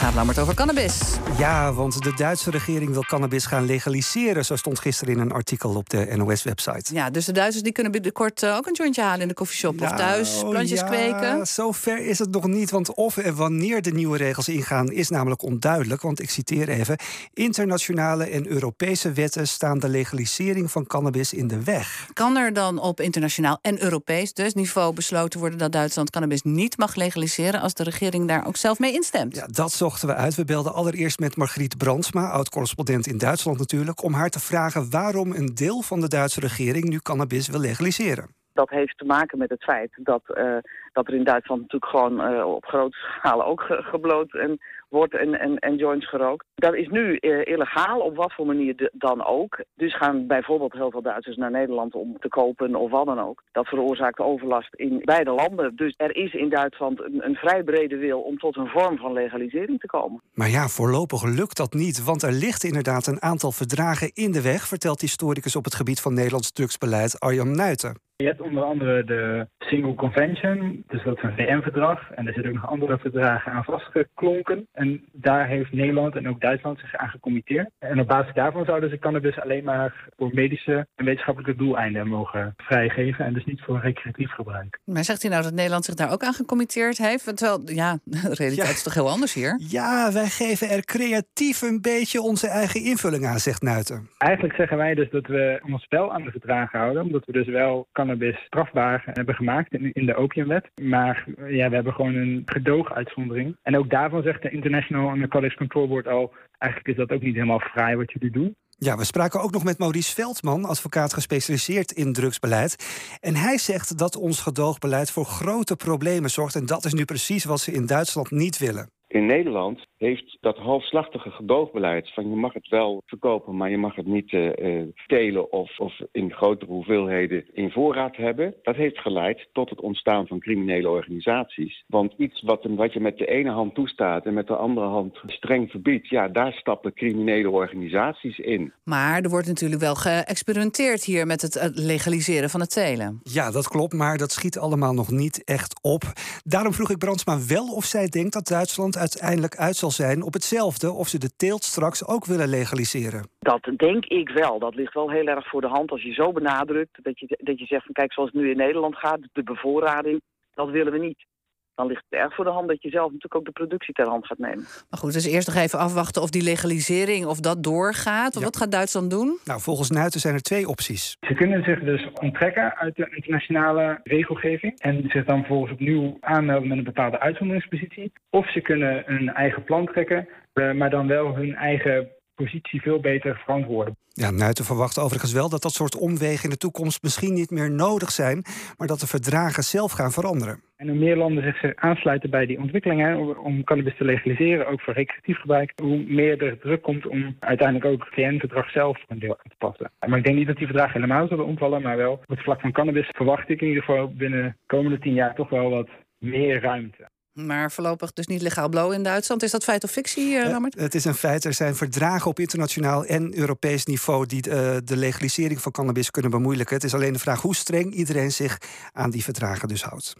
Gaat Lammert over cannabis. Ja, want de Duitse regering wil cannabis gaan legaliseren. Zo stond gisteren in een artikel op de NOS-website. Ja, dus de Duitsers die kunnen binnenkort eh, ook een jointje halen in de koffieshop. of thuis plantjes ja, kweken. Zover is het nog niet. Want of en wanneer de nieuwe regels ingaan is namelijk onduidelijk. Want ik citeer even. Internationale en Europese wetten staan de legalisering van cannabis in de weg. Kan er dan op internationaal en Europees dus niveau besloten worden dat Duitsland cannabis niet mag legaliseren als de regering daar ook zelf mee instemt? Ja, dat we uit. Belden allereerst met Margriet Brandsma, oud-correspondent in Duitsland natuurlijk, om haar te vragen waarom een deel van de Duitse regering nu cannabis wil legaliseren. Dat heeft te maken met het feit dat, uh, dat er in Duitsland natuurlijk gewoon uh, op grote schaal ook ge gebloot en wordt en, en, en joints gerookt. Dat is nu uh, illegaal, op wat voor manier dan ook. Dus gaan bijvoorbeeld heel veel Duitsers naar Nederland om te kopen of wat dan ook. Dat veroorzaakt overlast in beide landen. Dus er is in Duitsland een, een vrij brede wil om tot een vorm van legalisering te komen. Maar ja, voorlopig lukt dat niet, want er ligt inderdaad een aantal verdragen in de weg, vertelt historicus op het gebied van Nederlands drugsbeleid Arjan Nuiten. Je hebt onder andere de Single Convention, dus dat is een VN-verdrag. En er zitten ook nog andere verdragen aan vastgeklonken. En daar heeft Nederland en ook Duitsland zich aan gecommitteerd. En op basis daarvan zouden ze cannabis alleen maar voor medische en wetenschappelijke doeleinden mogen vrijgeven. En dus niet voor recreatief gebruik. Maar zegt hij nou dat Nederland zich daar ook aan gecommitteerd heeft? Terwijl, ja, de realiteit ja. is toch heel anders hier? Ja, wij geven er creatief een beetje onze eigen invulling aan, zegt Nuiten. Eigenlijk zeggen wij dus dat we ons wel aan de verdragen houden. Omdat we dus wel cannabis strafbaar hebben gemaakt in, de opiumwet. Maar ja, we hebben gewoon een gedooguitzondering. En ook daarvan zegt de International Narcotics Control Board al... eigenlijk is dat ook niet helemaal vrij wat jullie doen. Ja, we spraken ook nog met Maurice Veldman, advocaat gespecialiseerd in drugsbeleid. En hij zegt dat ons gedoogbeleid voor grote problemen zorgt. En dat is nu precies wat ze in Duitsland niet willen. In Nederland heeft dat halfslachtige gedoogbeleid van je mag het wel verkopen, maar je mag het niet uh, telen of, of in grotere hoeveelheden in voorraad hebben. Dat heeft geleid tot het ontstaan van criminele organisaties. Want iets wat, wat je met de ene hand toestaat en met de andere hand streng verbiedt, ja, daar stappen criminele organisaties in. Maar er wordt natuurlijk wel geëxperimenteerd hier met het legaliseren van het telen. Ja, dat klopt, maar dat schiet allemaal nog niet echt op. Daarom vroeg ik Brandsma wel of zij denkt dat Duitsland uiteindelijk uit zal zijn op hetzelfde of ze de teelt straks ook willen legaliseren. Dat denk ik wel. Dat ligt wel heel erg voor de hand als je zo benadrukt dat je, dat je zegt van kijk zoals het nu in Nederland gaat, de bevoorrading, dat willen we niet dan ligt het erg voor de hand dat je zelf natuurlijk ook de productie ter hand gaat nemen. Maar goed, dus eerst nog even afwachten of die legalisering of dat doorgaat. Ja. Wat gaat Duitsland doen? Nou, volgens Nuiten zijn er twee opties. Ze kunnen zich dus onttrekken uit de internationale regelgeving en zich dan vervolgens opnieuw aanmelden met een bepaalde uitzonderingspositie. Of ze kunnen een eigen plan trekken, eh, maar dan wel hun eigen positie veel beter verantwoorden. Ja, Nuiten verwacht overigens wel dat dat soort omwegen in de toekomst misschien niet meer nodig zijn, maar dat de verdragen zelf gaan veranderen. En hoe meer landen zich aansluiten bij die ontwikkelingen om cannabis te legaliseren, ook voor recreatief gebruik, hoe meer er druk komt om uiteindelijk ook het VN-verdrag zelf een deel aan te passen. Maar ik denk niet dat die verdragen helemaal zullen omvallen, maar wel op het vlak van cannabis verwacht ik in ieder geval binnen de komende tien jaar toch wel wat meer ruimte. Maar voorlopig dus niet legaal blow in Duitsland. Is dat feit of fictie, uh, Het is een feit. Er zijn verdragen op internationaal en Europees niveau... die uh, de legalisering van cannabis kunnen bemoeilijken. Het is alleen de vraag hoe streng iedereen zich aan die verdragen dus houdt.